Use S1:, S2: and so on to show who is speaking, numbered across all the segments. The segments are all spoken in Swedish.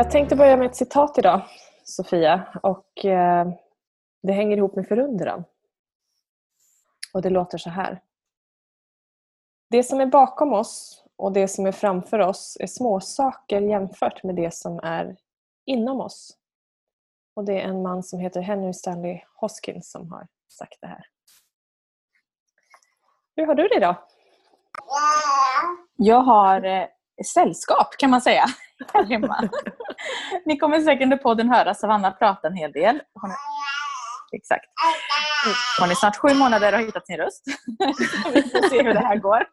S1: Jag tänkte börja med ett citat idag, Sofia. Och eh, Det hänger ihop med förundran. Och det låter så här. Det som är bakom oss och det som är framför oss är småsaker jämfört med det som är inom oss. Och Det är en man som heter Henry Stanley Hoskins som har sagt det här. Hur har du det idag?
S2: Jag har eh, sällskap kan man säga här hemma. Ni kommer säkert under podden höra Savanna prata en hel del. Hon är, exakt. Hon är snart sju månader och har hittat sin röst. Vi får se hur det här går.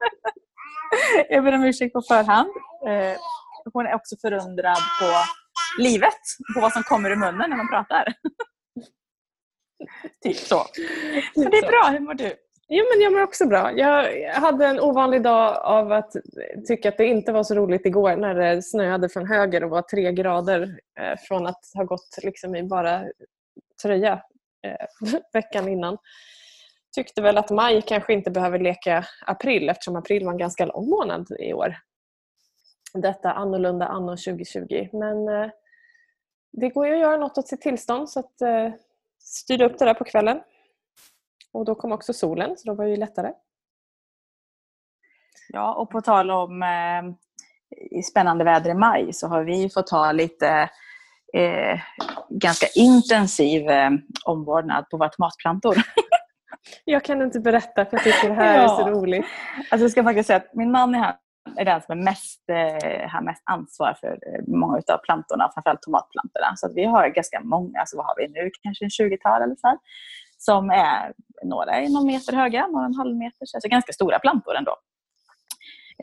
S2: Jag ber om ursäkt på förhand. Eh, hon är också förundrad på livet, på vad som kommer ur munnen när man pratar. Typ så. Men det är bra, hur mår du?
S1: Jo, men jag mår också bra. Jag hade en ovanlig dag av att tycka att det inte var så roligt igår när det snöade från höger och var tre grader eh, från att ha gått liksom i bara tröja eh, veckan innan. Tyckte väl att maj kanske inte behöver leka april eftersom april var en ganska lång månad i år. Detta annorlunda anno 2020. Men eh, det går ju att göra något åt sitt tillstånd så att styra upp det där på kvällen. Och då kom också solen, så då var det ju lättare.
S2: Ja, och på tal om eh, spännande väder i maj så har vi fått ha lite eh, ganska intensiv eh, omvårdnad på våra tomatplantor.
S1: Jag kan inte berätta för jag tycker det här ja. är så roligt.
S2: Alltså jag ska faktiskt säga att min man är, här, är den som är mest, eh, har mest ansvar för eh, många av plantorna, framförallt tomatplantorna. Så vi har ganska många, alltså vad har vi nu, kanske en 20-tal eller så som är några är någon meter höga, några en halv meter, alltså ganska stora plantor ändå.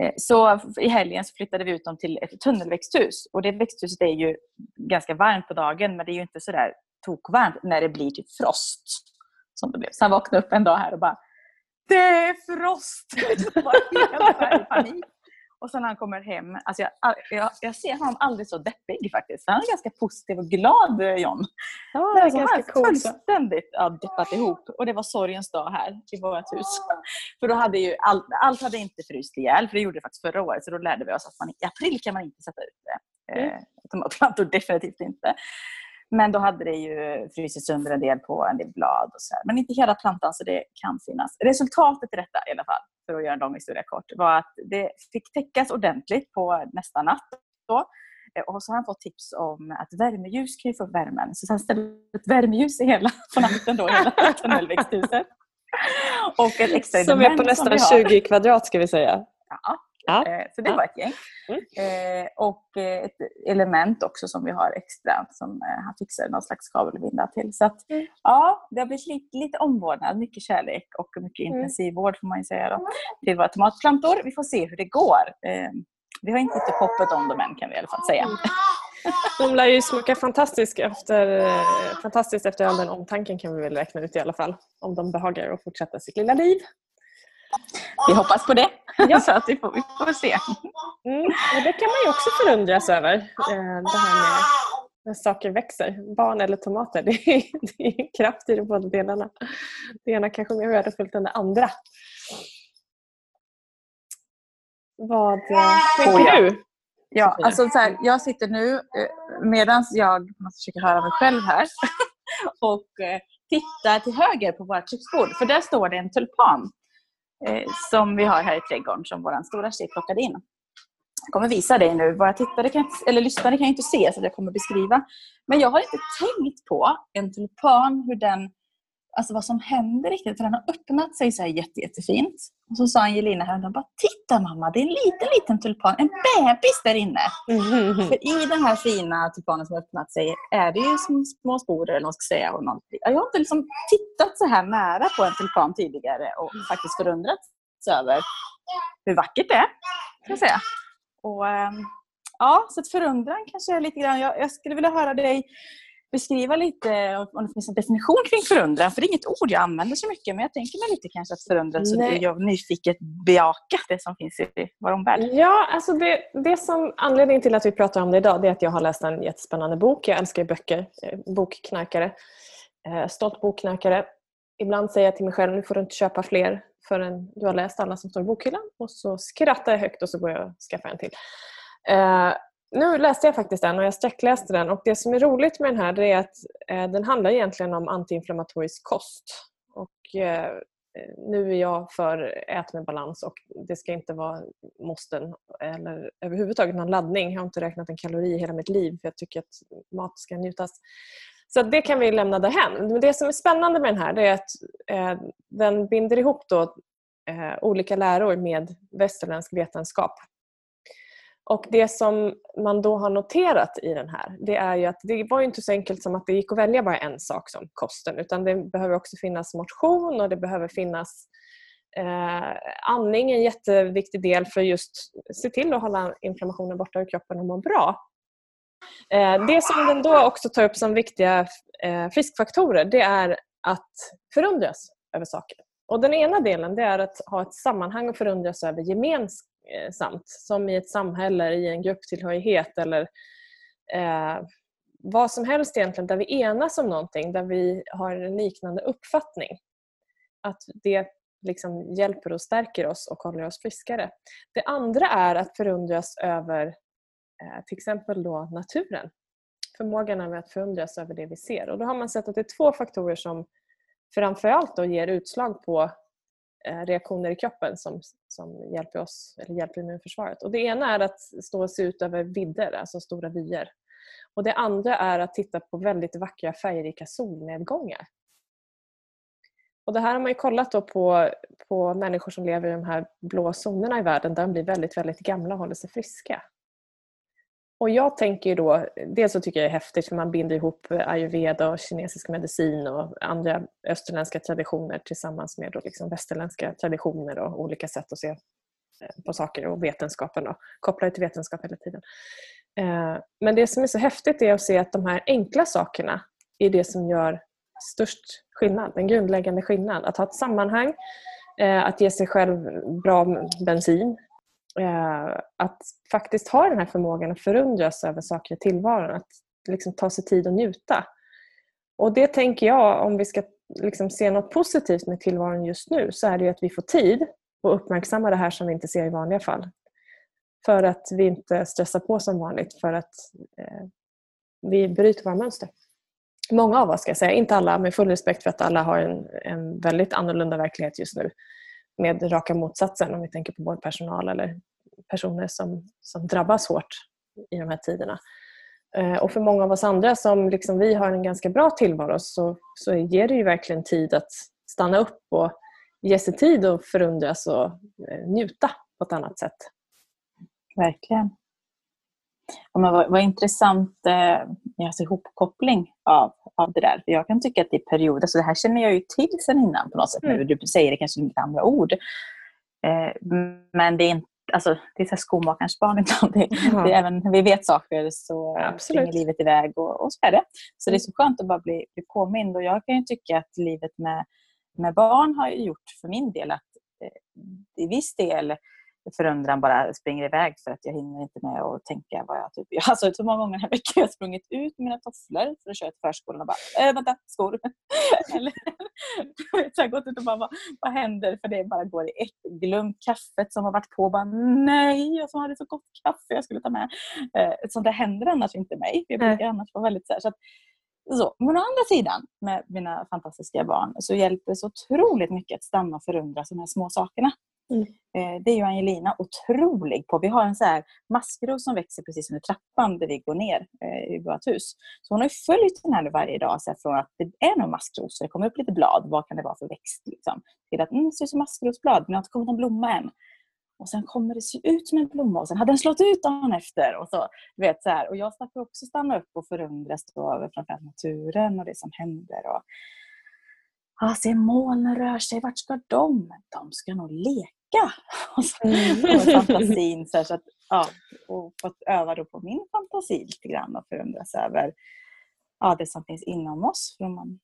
S2: Eh, så i helgen så flyttade vi ut dem till ett tunnelväxthus och det växthuset är ju ganska varmt på dagen men det är ju inte sådär tokvarmt när det blir typ frost. Som det blev. Så han vaknade upp en dag här och bara Det är frost! Det var helt panik. Och sen när han kommer hem, alltså jag, jag, jag ser honom aldrig så deppig faktiskt. Han är ganska positiv och glad eh, John.
S1: Ja, det är
S2: alltså,
S1: ganska
S2: han fullständigt ja, deppat ihop. Och det var sorgens dag här i vårt hus. För då hade ju all, allt hade inte fryst ihjäl, för det gjorde det faktiskt förra året. Så då lärde vi oss att man, i april kan man inte sätta ut det. Mm. Eh, tomatplantor definitivt inte. Men då hade det ju frusit sönder en del på en del blad. Och så här. Men inte hela plantan, så det kan finnas. Resultatet i detta i alla fall, för att göra en lång historia kort, var att det fick täckas ordentligt på nästa natt. Då. Och så har han fått tips om att värmeljus kan ju få värmen. Så han ställde ett värmeljus i hela, på natten då, hela tunnelväxthuset.
S1: Och ett extra Som är på nästan 20 kvadrat ska vi säga.
S2: Ja, Ja. Eh, så det ja. var ett gäng. Mm. Eh, och eh, ett element också som vi har extra som han fixade någon slags kabelvinda till. Så att, mm. ja, det har blivit lite, lite omvårdnad, mycket kärlek och mycket mm. intensivvård får man ju säga då, till våra tomatplantor. Vi får se hur det går. Vi har inte gett hoppet om dem än kan vi i alla fall säga. Mm.
S1: De lär ju smaka fantastiskt efter, fantastiskt efter all den omtanken kan vi väl räkna ut i alla fall. Om de behagar att fortsätta sitt lilla liv.
S2: Vi hoppas på det. Ja. Så att vi, får, vi får se.
S1: Mm. Och det kan man ju också förundras över. Eh, det här med när saker växer. Barn eller tomater. Det är, det är kraft i de båda delarna. Det ena kanske är mer värdefullt än det andra. Vad eh, tänker oh, ja. du?
S2: Ja, alltså så här, jag sitter nu eh, medan jag försöker höra mig själv här och tittar till höger på vårt köksbord. För där står det en tulpan Eh, som vi har här i trädgården som vår stora tjej plockade in. Jag kommer visa dig nu. Våra tittare kan, eller lyssnare kan inte se så jag kommer beskriva. Men jag har inte tänkt på en tulpan, hur den, alltså vad som händer riktigt. För den har öppnat sig så här jätte, jättefint. Och så sa Angelina häromdagen bara Titta mamma, det är en liten, liten tulpan. En bebis där inne. Mm. För i den här fina tulpanen som har öppnat sig är det ju som små sporer eller vad ska säga. Och Jag har inte liksom tittat så här nära på en tulpan tidigare och faktiskt förundrats över hur vackert det är. Kan jag säga. Och, ehm, ja, så förundran kanske är lite grann. Jag, jag skulle vilja höra dig beskriva lite om det finns en definition kring förundran. För det är inget ord jag använder så mycket, men jag tänker mig lite kanske att förundran så att jag nyfiket bejaka det som finns i vår omvärld.
S1: Ja, alltså det, det som anledningen till att vi pratar om det idag det är att jag har läst en jättespännande bok. Jag älskar böcker, eh, bokknarkare. Eh, stolt bokknarkare. Ibland säger jag till mig själv, nu får du inte köpa fler förrän du har läst alla som står i bokhyllan. Och så skrattar jag högt och så går jag och skaffar en till. Nu läste jag faktiskt den och jag sträckläste den och det som är roligt med den här är att eh, den handlar egentligen om antiinflammatorisk kost. Och, eh, eh, nu är jag för ät med balans och det ska inte vara måsten eller överhuvudtaget någon laddning. Jag har inte räknat en kalori i hela mitt liv för jag tycker att mat ska njutas. Så det kan vi lämna därhän. Men det som är spännande med den här är att eh, den binder ihop då, eh, olika läror med västerländsk vetenskap. Och Det som man då har noterat i den här det är ju att det var inte så enkelt som att det gick att välja bara en sak som kosten utan det behöver också finnas motion och det behöver finnas eh, andning en jätteviktig del för just se till att hålla inflammationen borta ur kroppen och må bra. Eh, det som den då också tar upp som viktiga eh, friskfaktorer det är att förundras över saker. Och Den ena delen det är att ha ett sammanhang och förundras över gemenskap Eh, samt. Som i ett samhälle, i en grupptillhörighet eller eh, vad som helst egentligen där vi enas om någonting, där vi har en liknande uppfattning. Att det liksom hjälper och stärker oss och håller oss friskare. Det andra är att förundras över eh, till exempel då naturen. Förmågan är att förundras över det vi ser. Och då har man sett att det är två faktorer som framförallt då ger utslag på Eh, reaktioner i kroppen som, som hjälper oss, eller hjälper immunförsvaret. Och det ena är att stå och se ut över vidder, alltså stora vyer. Och det andra är att titta på väldigt vackra färgrika solnedgångar. Och det här har man ju kollat på, på människor som lever i de här blå zonerna i världen där de blir väldigt, väldigt gamla och håller sig friska. Och jag tänker då, dels så tycker jag det är häftigt för man binder ihop eh, ayurveda och kinesisk medicin och andra österländska traditioner tillsammans med då liksom västerländska traditioner och olika sätt att se eh, på saker och vetenskapen och Kopplar det till vetenskap hela tiden. Eh, men det som är så häftigt är att se att de här enkla sakerna är det som gör störst skillnad, en grundläggande skillnad. Att ha ett sammanhang, att ge sig själv bra bensin, Eh, att faktiskt ha den här förmågan att förundras över saker i tillvaron. Att liksom ta sig tid att njuta. Och det tänker jag, om vi ska liksom se något positivt med tillvaron just nu, så är det att vi får tid att uppmärksamma det här som vi inte ser i vanliga fall. För att vi inte stressar på som vanligt, för att eh, vi bryter våra mönster. Många av oss, ska jag säga, inte alla, med full respekt för att alla har en, en väldigt annorlunda verklighet just nu med raka motsatsen om vi tänker på vårdpersonal eller personer som, som drabbas hårt i de här tiderna. Eh, och för många av oss andra som liksom vi har en ganska bra tillvaro så, så ger det ju verkligen tid att stanna upp och ge sig tid att förundras och eh, njuta på ett annat sätt.
S2: Verkligen. Och men vad, vad intressant eh, alltså ihopkoppling av, av det där. För jag kan tycka att i perioder, alltså det här känner jag ju till sen innan på något sätt. Mm. Du säger det kanske med andra ord. Eh, men det är inte Alltså, det är så skomakarens barn. Det, ja. det är även vi vet saker så ja, springer livet iväg och, och så är det. Så det är så skönt att bara bli, bli påmind. Och jag kan ju tycka att livet med, med barn har gjort för min del att eh, i viss del förundran bara springer iväg för att jag hinner inte med att tänka vad jag typ gör. Alltså så många gånger den här veckan har jag sprungit ut med mina tofflor för att köra till förskolan och bara äh, vänta, skor. Eller så har gått ut och bara vad, vad händer? För det bara går i ett. Glömt kaffet som har varit på. Bara, Nej, jag som hade så gott kaffe jag skulle ta med. Eh, sånt där händer annars inte mig. Jag brukar annars vara väldigt så, här, så att, så. Men å andra sidan med mina fantastiska barn så hjälper det så otroligt mycket att stanna och förundras de här små sakerna. Mm. Eh, det är ju Angelina otrolig på. Vi har en så här maskros som växer precis under trappan där vi går ner eh, i vårt hus. Så hon har följt den här varje dag så här, från att det är någon maskros, det kommer upp lite blad, vad kan det vara för växt? Liksom, till att mm, det ser ut som maskrosblad, men det har inte kommit någon blomma än. Och sen kommer det se ut som en blomma och sen hade den slått ut dagen efter. Och, så, vet, så här. och jag slapp också stanna upp och förundras över framförallt naturen och det som händer. Och, ah, se molnen rör sig, vart ska de? De ska nog leka. Och så, mm. fantasin. Så, så att, ja, och fått öva då på min fantasi lite grann och förundras över ja, det som finns inom oss. För man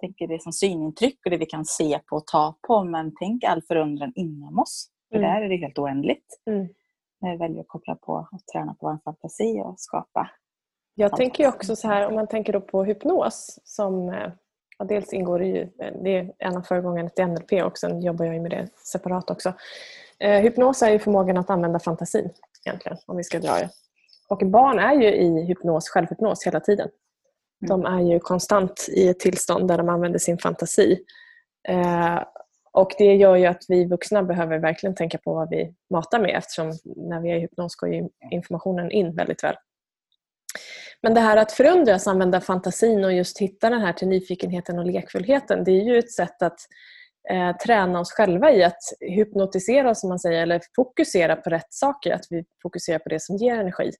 S2: tänker det som synintryck och det vi kan se på och ta på. Men tänk all förundran inom oss. För mm. där är det helt oändligt. Mm. När vi väljer att koppla på och träna på vår fantasi och skapa.
S1: Jag tänker också så här, om man tänker då på hypnos som eh, Ja, dels ingår det ju, det är en av föregångarna till NLP och sen jobbar jag med det separat också. Eh, hypnos är ju förmågan att använda fantasin egentligen, om vi ska dra det Och barn är ju i hypnos, självhypnos hela tiden. De är ju konstant i ett tillstånd där de använder sin fantasi. Eh, och Det gör ju att vi vuxna behöver verkligen tänka på vad vi matar med eftersom när vi är i hypnos går ju informationen in väldigt väl. Men det här att förundras, använda fantasin och just hitta den här till nyfikenheten och lekfullheten det är ju ett sätt att eh, träna oss själva i att hypnotisera oss, som man säger, eller fokusera på rätt saker. Att vi fokuserar på det som ger energi.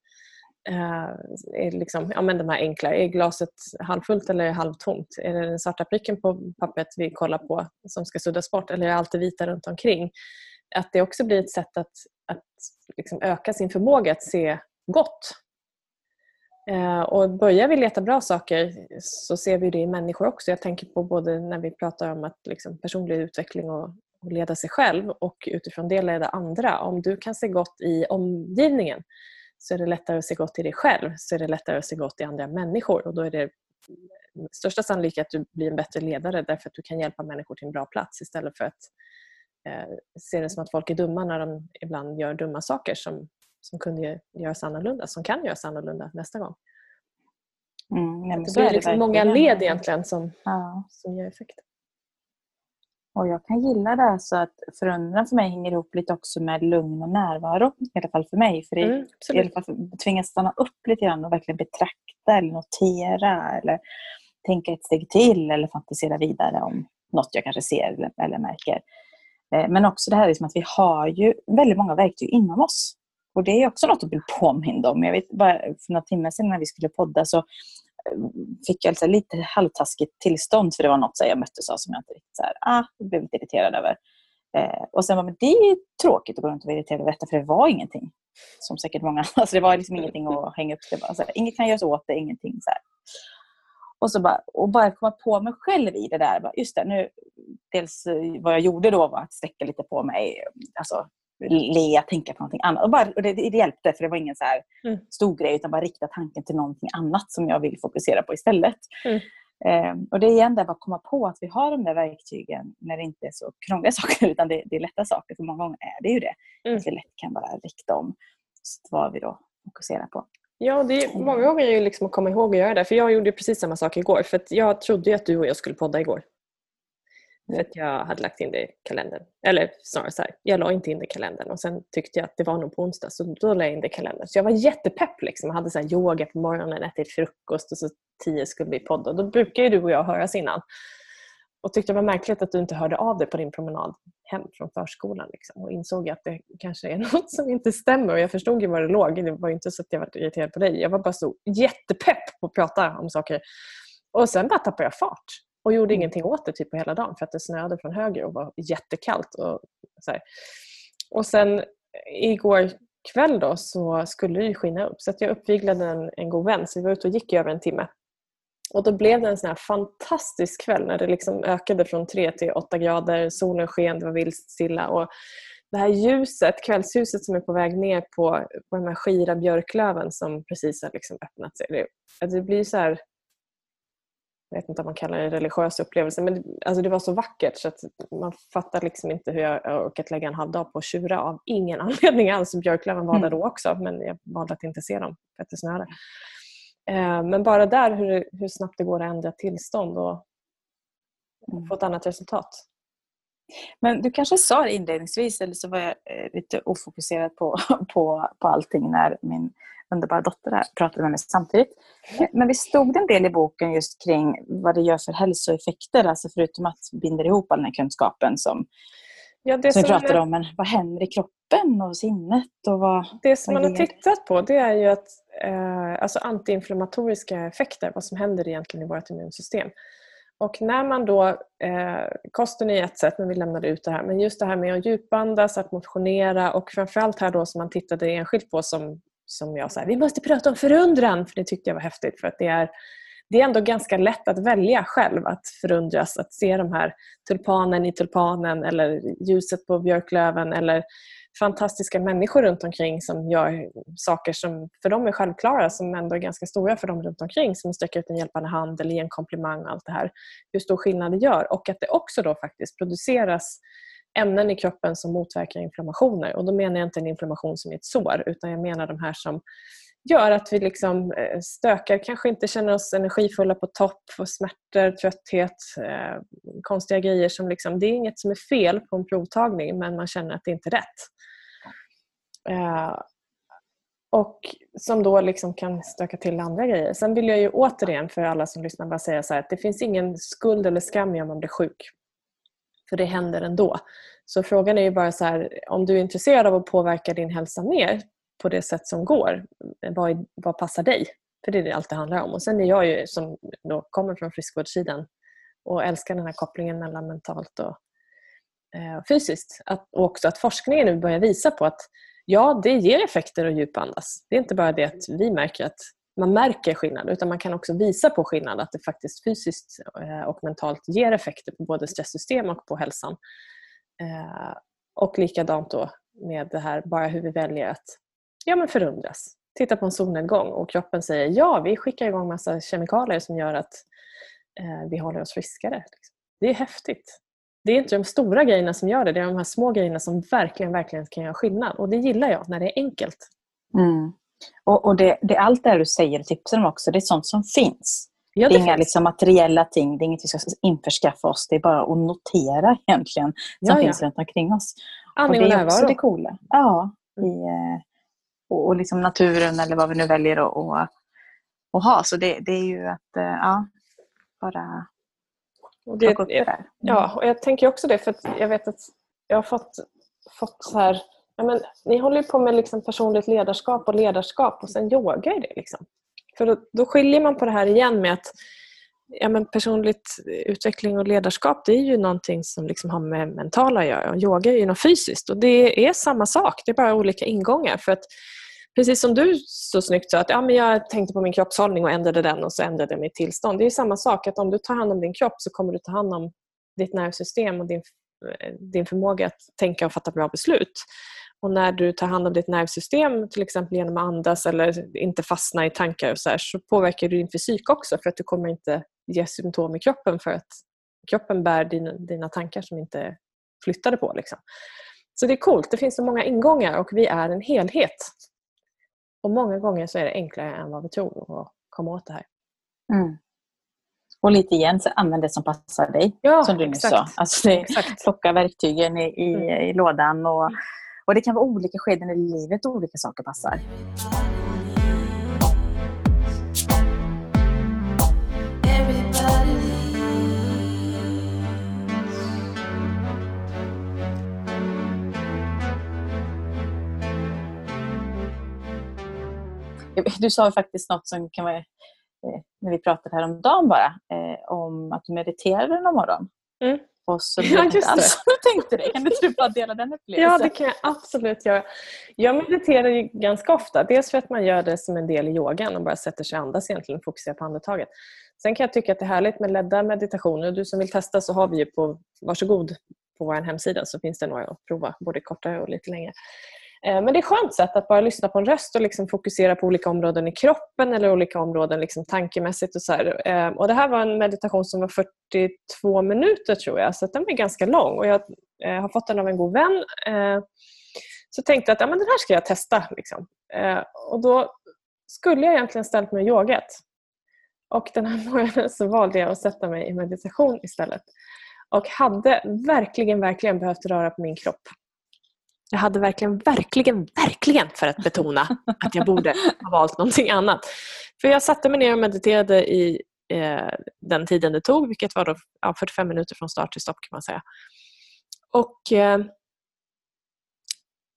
S1: Eh, är liksom, ja, men de här enkla, är glaset halvfullt eller halvtomt? Är det den svarta pricken på pappret vi kollar på som ska suddas bort eller är allt det vita runt omkring? Att det också blir ett sätt att, att liksom öka sin förmåga att se gott. Eh, och börjar vi leta bra saker så ser vi det i människor också. Jag tänker på både när vi pratar om att liksom personlig utveckling och, och leda sig själv och utifrån det leda andra. Om du kan se gott i omgivningen så är det lättare att se gott i dig själv, så är det lättare att se gott i andra människor och då är det största sannolikhet att du blir en bättre ledare därför att du kan hjälpa människor till en bra plats istället för att eh, se det som att folk är dumma när de ibland gör dumma saker som, som kunde göras annorlunda, som kan göras annorlunda nästa gång. Mm, det blir liksom många led egentligen som, ja. som ger effekt.
S2: Och jag kan gilla det så att förundran för mig hänger ihop lite också med lugn och närvaro. I alla fall för mig. För mm, i alla fall tvingas stanna upp lite grann och verkligen betrakta eller notera eller tänka ett steg till eller fantisera vidare om något jag kanske ser eller, eller märker. Eh, men också det här liksom att vi har ju väldigt många verktyg inom oss. Och det är också något att bli påmind om. Jag vet bara för några timmar sedan när vi skulle podda så eh, fick jag alltså lite halvtaskigt tillstånd för det var något så jag möttes av som jag inte riktigt så här, ah, blev lite irriterad över. Eh, och sen var men det är tråkigt att gå runt och vara irriterad över detta för det var ingenting. Som säkert många, alltså det var liksom ingenting att hänga upp sig på. Inget kan göras åt det, ingenting så här. Och, så bara, och bara komma på mig själv i det där. Bara, just det, nu, dels eh, vad jag gjorde då var att sträcka lite på mig. Alltså, le, tänka på någonting annat. Och, bara, och det, det hjälpte för det var ingen så här mm. stor grej utan bara rikta tanken till någonting annat som jag vill fokusera på istället. Mm. Eh, och det är igen där att komma på att vi har de där verktygen när det inte är så krångliga saker utan det, det är lätta saker. För många gånger är det ju det. Mm. Att vi lätt kan bara rikta om vad vi då fokuserar på.
S1: Ja, det är, många gånger är det liksom att komma ihåg att göra det. För jag gjorde precis samma sak igår. För jag trodde att du och jag skulle podda igår. För att jag hade lagt in det i kalendern. Eller snarare så här, jag la inte in det i kalendern och sen tyckte jag att det var nog på onsdag så då la jag in det i kalendern. Så jag var jättepepp liksom. Jag hade så yoga på morgonen, ätit frukost och så tio skulle vi podda. Då brukar ju du och jag höras innan. Och tyckte det var märkligt att du inte hörde av dig på din promenad hem från förskolan. Liksom. Och insåg att det kanske är något som inte stämmer. Och jag förstod ju var det låg. Det var inte så att jag var irriterad på dig. Jag var bara så jättepepp på att prata om saker. Och sen bara tappade jag fart och gjorde mm. ingenting åt det typ på hela dagen för att det snöade från höger och var jättekallt. Och, så här. och sen igår kväll då så skulle det skina upp så jag uppviglade en, en god vän så vi var ute och gick i över en timme. Och då blev det en sån här fantastisk kväll när det liksom ökade från 3 till 8 grader, solen sken, det var vildstilla och det här ljuset, kvällsljuset som är på väg ner på, på de här skira björklöven som precis har liksom öppnat sig. Det, det blir så här, jag vet inte om man kallar det religiös upplevelse, men alltså det var så vackert så att man fattar liksom inte hur jag orkat lägga en halv dag på att tjura av ingen anledning alls. Björklöven var där mm. då också men jag valde att inte se dem för att det snöade. Eh, men bara där hur, hur snabbt det går att ändra tillstånd och mm. få ett annat resultat.
S2: Men du kanske sa det inledningsvis eller så var jag eh, lite ofokuserad på, på, på allting när min underbara dotter här pratade med mig samtidigt. Men vi stod en del i boken just kring vad det gör för hälsoeffekter, alltså förutom att binder ihop all den här kunskapen som, ja, det som vi pratade om. Men vad händer i kroppen och sinnet? Och vad,
S1: det som man har tittat på det är ju att eh, alltså antiinflammatoriska effekter, vad som händer egentligen i vårt immunsystem. Och när man då, eh, kosten är ett sätt, men vi lämnade ut det här, men just det här med att djupandas, att motionera och framförallt här då som man tittade enskilt på som som jag sa, vi måste prata om förundran, för det tyckte jag var häftigt. För att det är, det är ändå ganska lätt att välja själv att förundras, att se de här tulpanen i tulpanen eller ljuset på björklöven eller fantastiska människor runt omkring som gör saker som för dem är självklara som ändå är ganska stora för dem runt omkring som sträcker ut en hjälpande hand eller ger en komplimang och allt det här. Hur stor skillnad det gör och att det också då faktiskt produceras ämnen i kroppen som motverkar inflammationer. Och Då menar jag inte en inflammation som i ett sår utan jag menar de här som gör att vi liksom eh, stökar, kanske inte känner oss energifulla på topp, får smärtor, trötthet, eh, konstiga grejer. Som liksom, det är inget som är fel på en provtagning men man känner att det inte är rätt. Eh, och som då liksom kan stöka till andra grejer. Sen vill jag ju återigen för alla som lyssnar bara säga så här, att det finns ingen skuld eller skam i om man blir sjuk. För det händer ändå. Så frågan är ju bara så här, om du är intresserad av att påverka din hälsa mer på det sätt som går, vad, vad passar dig? För det är det allt det handlar om. Och sen är jag ju som då kommer från friskvårdssidan och älskar den här kopplingen mellan mentalt och eh, fysiskt. Att, och också att forskningen nu börjar visa på att ja, det ger effekter att djupandas. Det är inte bara det att vi märker att man märker skillnad utan man kan också visa på skillnad att det faktiskt fysiskt eh, och mentalt ger effekter på både stresssystem och på hälsan. Eh, och likadant då med det här bara hur vi väljer att ja, men förundras. Titta på en solnedgång och kroppen säger ja, vi skickar igång massa kemikalier som gör att eh, vi håller oss friskare. Liksom. Det är häftigt. Det är inte de stora grejerna som gör det, det är de här små grejerna som verkligen, verkligen kan göra skillnad. Och det gillar jag, när det är enkelt.
S2: Mm. Och, och det, det, allt det du säger och tipsar om också, det är sånt som finns. Ja, det, det är inga liksom, materiella ting, det är inget vi ska införskaffa oss. Det är bara att notera egentligen, som ja, finns ja. runt omkring oss.
S1: Andning och,
S2: och
S1: det är också
S2: det coola. Ja, i, eh, och, och liksom naturen eller vad vi nu väljer att, att, att ha. Så det, det är ju att eh, ja, bara
S1: och det, upp det där. Mm. Ja, och jag tänker också det för jag vet att jag har fått, fått så här ja, men, ni håller ju på med liksom personligt ledarskap och ledarskap och sen yoga i det. Liksom. För då, då skiljer man på det här igen med att ja, men personligt utveckling och ledarskap det är ju någonting som liksom har med mentala att göra. Och yoga är ju något fysiskt och det är samma sak. Det är bara olika ingångar. För att Precis som du så snyggt sa att ja, men jag tänkte på min kroppshållning och ändrade den och så ändrade jag mitt tillstånd. Det är samma sak att om du tar hand om din kropp så kommer du ta hand om ditt nervsystem och din, eh, din förmåga att tänka och fatta bra beslut. Och när du tar hand om ditt nervsystem, till exempel genom att andas eller inte fastna i tankar och så, här, så påverkar du din fysik också för att du kommer inte ge symptom i kroppen för att kroppen bär dina, dina tankar som inte flyttade på. Liksom. Så det är coolt. Det finns så många ingångar och vi är en helhet. Och många gånger så är det enklare än vad vi tror att komma åt det här.
S2: Mm. Och lite igen, så använd det som passar dig.
S1: Ja,
S2: som du nyss sa. Alltså det, plocka verktygen i, i, mm. i lådan. Och, mm. Och det kan vara olika skeden i livet och olika saker passar. Du sa faktiskt något som kan vara, eh, när vi pratade här om dagen bara, eh, om att du mediterade någon morgon. Mm. Och så
S1: ja, just alls
S2: du tänkte det. Kan du bara dela den upplevelsen?
S1: Ja, det kan jag absolut göra. Jag mediterar ju ganska ofta. Dels för att man gör det som en del i yogan och bara sätter sig och andas egentligen och fokuserar på andetaget. Sen kan jag tycka att det är härligt med ledda meditationer. Du som vill testa så har vi ju på, varsågod, på vår hemsida så finns det några att prova, både kortare och lite längre. Eh, men det är ett skönt sätt att bara lyssna på en röst och liksom fokusera på olika områden i kroppen eller olika områden liksom tankemässigt. Och så här. Eh, och det här var en meditation som var 42 minuter tror jag, så den var ganska lång. Och jag eh, har fått den av en god vän. Så tänkte jag att ja, men den här ska jag testa. Liksom. Och då skulle jag egentligen ställt mig och yogat. Och den här morgonen så valde jag att sätta mig i meditation istället. Och hade verkligen, verkligen behövt röra på min kropp. Jag hade verkligen, verkligen, verkligen för att betona att jag borde ha valt någonting annat. För jag satte mig ner och mediterade i eh, den tiden det tog, vilket var då, ja, 45 minuter från start till stopp kan man säga. Och eh,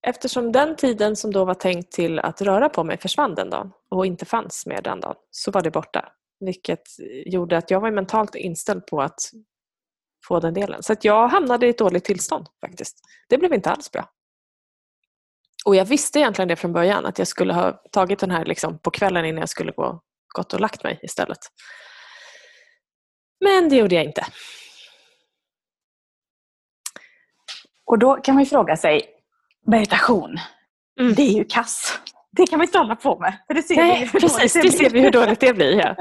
S1: Eftersom den tiden som då var tänkt till att röra på mig försvann den dagen och inte fanns mer den dagen, så var det borta. Vilket gjorde att jag var mentalt inställd på att få den delen. Så att jag hamnade i ett dåligt tillstånd faktiskt. Det blev inte alls bra. Och jag visste egentligen det från början, att jag skulle ha tagit den här liksom på kvällen innan jag skulle gå, gått och lagt mig istället. Men det gjorde jag inte.
S2: Och då kan man ju fråga sig, meditation, mm. det är ju kass. Det kan man inte hålla på med.
S1: För det ser nej, vi precis, det, det ser vi hur dåligt det blir. Ja.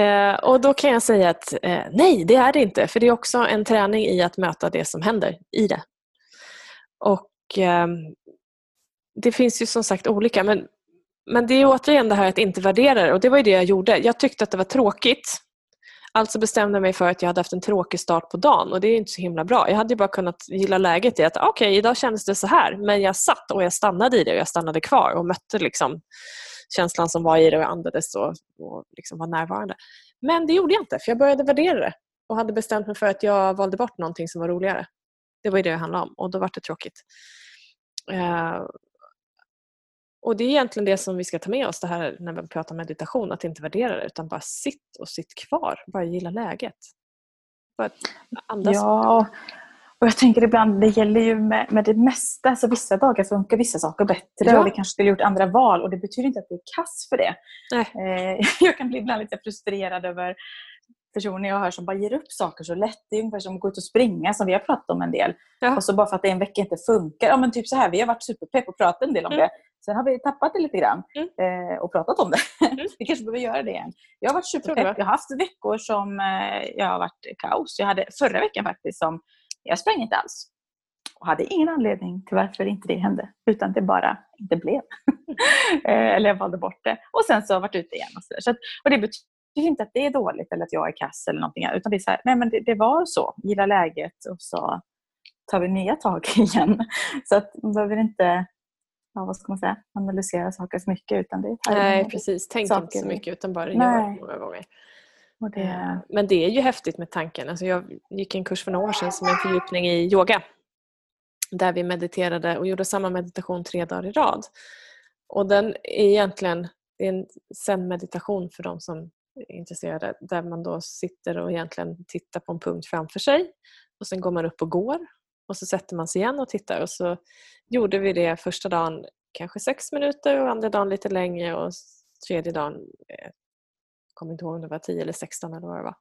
S1: Eh, och då kan jag säga att eh, nej, det är det inte. För det är också en träning i att möta det som händer i det. Och eh, det finns ju som sagt olika men men det är återigen det här att inte värdera det och det var ju det jag gjorde. Jag tyckte att det var tråkigt. Alltså bestämde jag mig för att jag hade haft en tråkig start på dagen och det är inte så himla bra. Jag hade bara kunnat gilla läget i att okej, okay, idag kändes det så här men jag satt och jag stannade i det och jag stannade kvar och mötte liksom känslan som var i det och jag andades och, och liksom var närvarande. Men det gjorde jag inte för jag började värdera det och hade bestämt mig för att jag valde bort någonting som var roligare. Det var ju det det handlade om och då var det tråkigt. Eh, och Det är egentligen det som vi ska ta med oss det här när vi pratar meditation, att inte värdera det utan bara sitt och sitt kvar, bara gilla läget. Bara
S2: andas. Ja, och jag tänker ibland, det gäller ju med, med det mesta, så vissa dagar funkar vissa saker bättre ja. och vi kanske skulle gjort andra val och det betyder inte att vi är kass för det. Eh, jag kan bli ibland lite frustrerad över personer jag hör som bara ger upp saker så lätt. Det är ungefär som att gå ut och springa som vi har pratat om en del. Ja. Och så bara för att det en vecka inte funkar. Ja, men typ så här, vi har varit superpepp och pratat en del om mm. det. Sen har vi tappat det lite grann mm. eh, och pratat om det. Mm. vi kanske behöver göra det igen. Jag har varit superpepp. Jag har haft veckor som eh, jag har varit kaos. Jag hade förra veckan faktiskt som jag sprang inte alls. Och hade ingen anledning till varför inte det hände. Utan det bara inte blev. Eh, eller jag valde bort det. Och sen så har jag varit ute igen. Och, så, så att, och det betyder inte att det är dåligt eller att jag är kass eller någonting. Utan det är så här, nej men det, det var så. Gilla läget och så tar vi nya tag igen. Så att man behöver inte ja, vad ska man säga, analysera saker så mycket. Utan det
S1: Nej, precis. Tänk saker. inte så mycket utan bara gör många gånger. Det... Eh, men det är ju häftigt med tanken. Alltså jag gick en kurs för några år sedan som en fördjupning i yoga. Där vi mediterade och gjorde samma meditation tre dagar i rad. Och den är egentligen en zen-meditation för de som är intresserade. Där man då sitter och egentligen tittar på en punkt framför sig. Och Sen går man upp och går och så sätter man sig igen och tittar och så gjorde vi det första dagen kanske sex minuter och andra dagen lite längre och tredje dagen, jag kommer inte ihåg om det var tio eller sexton eller vad det var.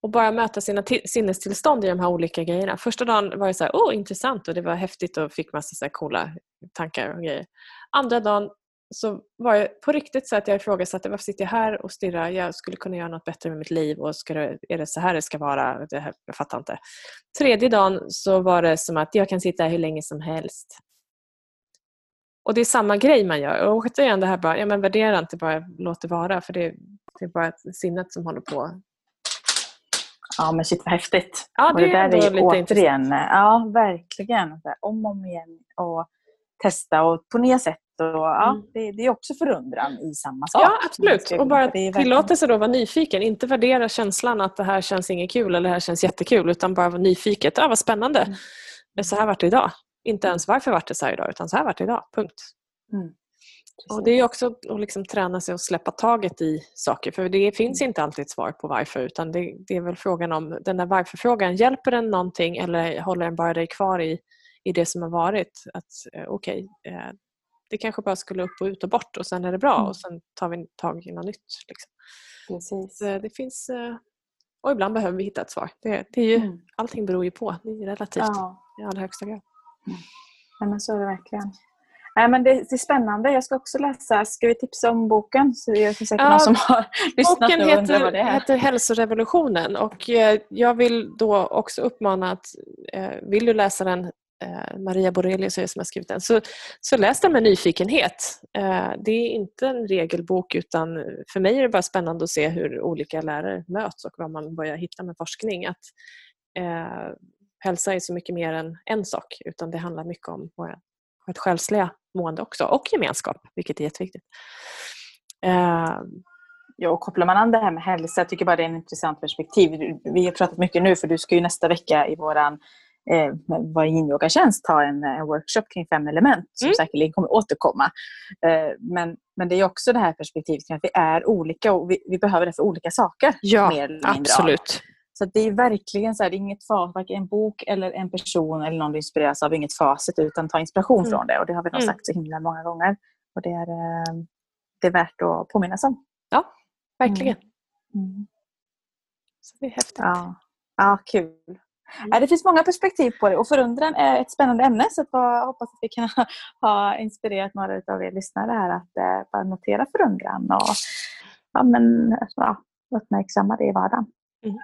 S1: Och bara möta sina sinnestillstånd i de här olika grejerna. Första dagen var det så här, oh, intressant och det var häftigt och fick massa så här coola tankar och grejer. Andra dagen så var det på riktigt så att jag ifrågasatte varför sitter jag här och stirrar? Jag skulle kunna göra något bättre med mitt liv och ska det, är det så här det ska vara? Det här, jag fattar inte. Tredje dagen så var det som att jag kan sitta här hur länge som helst. Och det är samma grej man gör. Och återigen det här bara, ja men värdera inte, bara låt det vara för det, det är bara sinnet som håller på.
S2: Ja men shit vad häftigt.
S1: Ja, det, det är där är lite återigen,
S2: ja verkligen, om och om igen och testa och på nya sätt och, ja, mm. det, det, är också förundran i samma sak.
S1: Ja, absolut. Och bara tillåta sig att vara nyfiken. Inte värdera känslan att det här känns inget kul eller det här känns jättekul. Utan bara vara nyfiken. Ja, vad spännande. Mm. Så här vart det idag. Inte ens varför vart det så här idag, utan så här vart det idag. Punkt. Mm. Och Det är också att liksom träna sig att släppa taget i saker. För det finns mm. inte alltid ett svar på varför. Utan det, det är väl frågan om den där varför-frågan. Hjälper den någonting eller håller den bara dig kvar i, i det som har varit? Att eh, Okej, okay, eh, det kanske bara skulle upp och ut och bort och sen är det bra mm. och sen tar vi tag i något nytt. Liksom.
S2: Precis.
S1: Det finns, eh, och ibland behöver vi hitta ett svar. Det, det är ju, mm. Allting beror ju på. Det är relativt ja. i allra högsta grad.
S2: Mm. Ja, men så är det verkligen. Nej, men det, det, är spännande. Jag ska också läsa. Ska vi tipsa om boken? Så det är säkert ja, någon som har lyssnat
S1: boken och heter, vad det är. heter Hälsorevolutionen och eh, jag vill då också uppmana att eh, vill du läsa den Eh, Maria Borelius är som har skrivit den. Så, så läs den med nyfikenhet. Eh, det är inte en regelbok utan för mig är det bara spännande att se hur olika lärare möts och vad man börjar hitta med forskning. Att, eh, hälsa är så mycket mer än en sak utan det handlar mycket om vårt själsliga mående också och gemenskap, vilket är jätteviktigt.
S2: Eh, Ja, och kopplar man an det här med hälsa, jag tycker bara det är ett intressant perspektiv. Vi har pratat mycket nu, för du ska ju nästa vecka i våran eh, vår yin-yoga-tjänst ha en, en, workshop kring fem element som mm. säkerligen kommer återkomma. Eh, men, men det är också det här perspektivet att vi är olika och vi, vi behöver det för olika saker.
S1: Ja, mer eller absolut.
S2: Så det är verkligen så här, inget fas, varken en bok eller en person eller någon du inspireras av, inget facit utan ta inspiration mm. från det. Och det har vi nog mm. sagt så himla många gånger. Och det är, eh, det är värt att påminnas om.
S1: Ja, verkligen. Mm. mm. Så det är häftigt.
S2: Ja, ja kul. Mm. Det finns många perspektiv på det och förundran är ett spännande ämne så jag hoppas att vi kan ha inspirerat några av er lyssnare här att eh, bara notera förundran och ja, men, ja, uppmärksamma det i vardagen. Mm.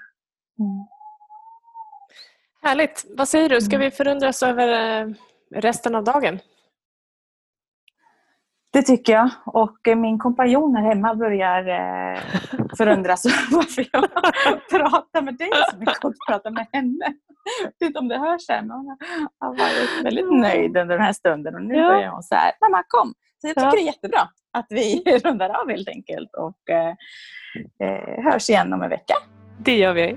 S1: Mm. Härligt! Vad säger du, ska mm. vi förundras över eh, resten av dagen?
S2: Det tycker jag. Och eh, min kompanjon här hemma börjar eh, förundras varför jag pratar med dig så mycket och pratar med henne. Jag vet inte om det hörs men hon har varit väldigt nöjd under den här stunden. Och nu
S1: Ja.
S2: börjar hon så här, mamma kom. Så jag tycker
S1: Ja.
S2: det är jättebra att vi rundar av helt enkelt och eh, eh, hörs igen om en vecka.
S1: Det gör vi.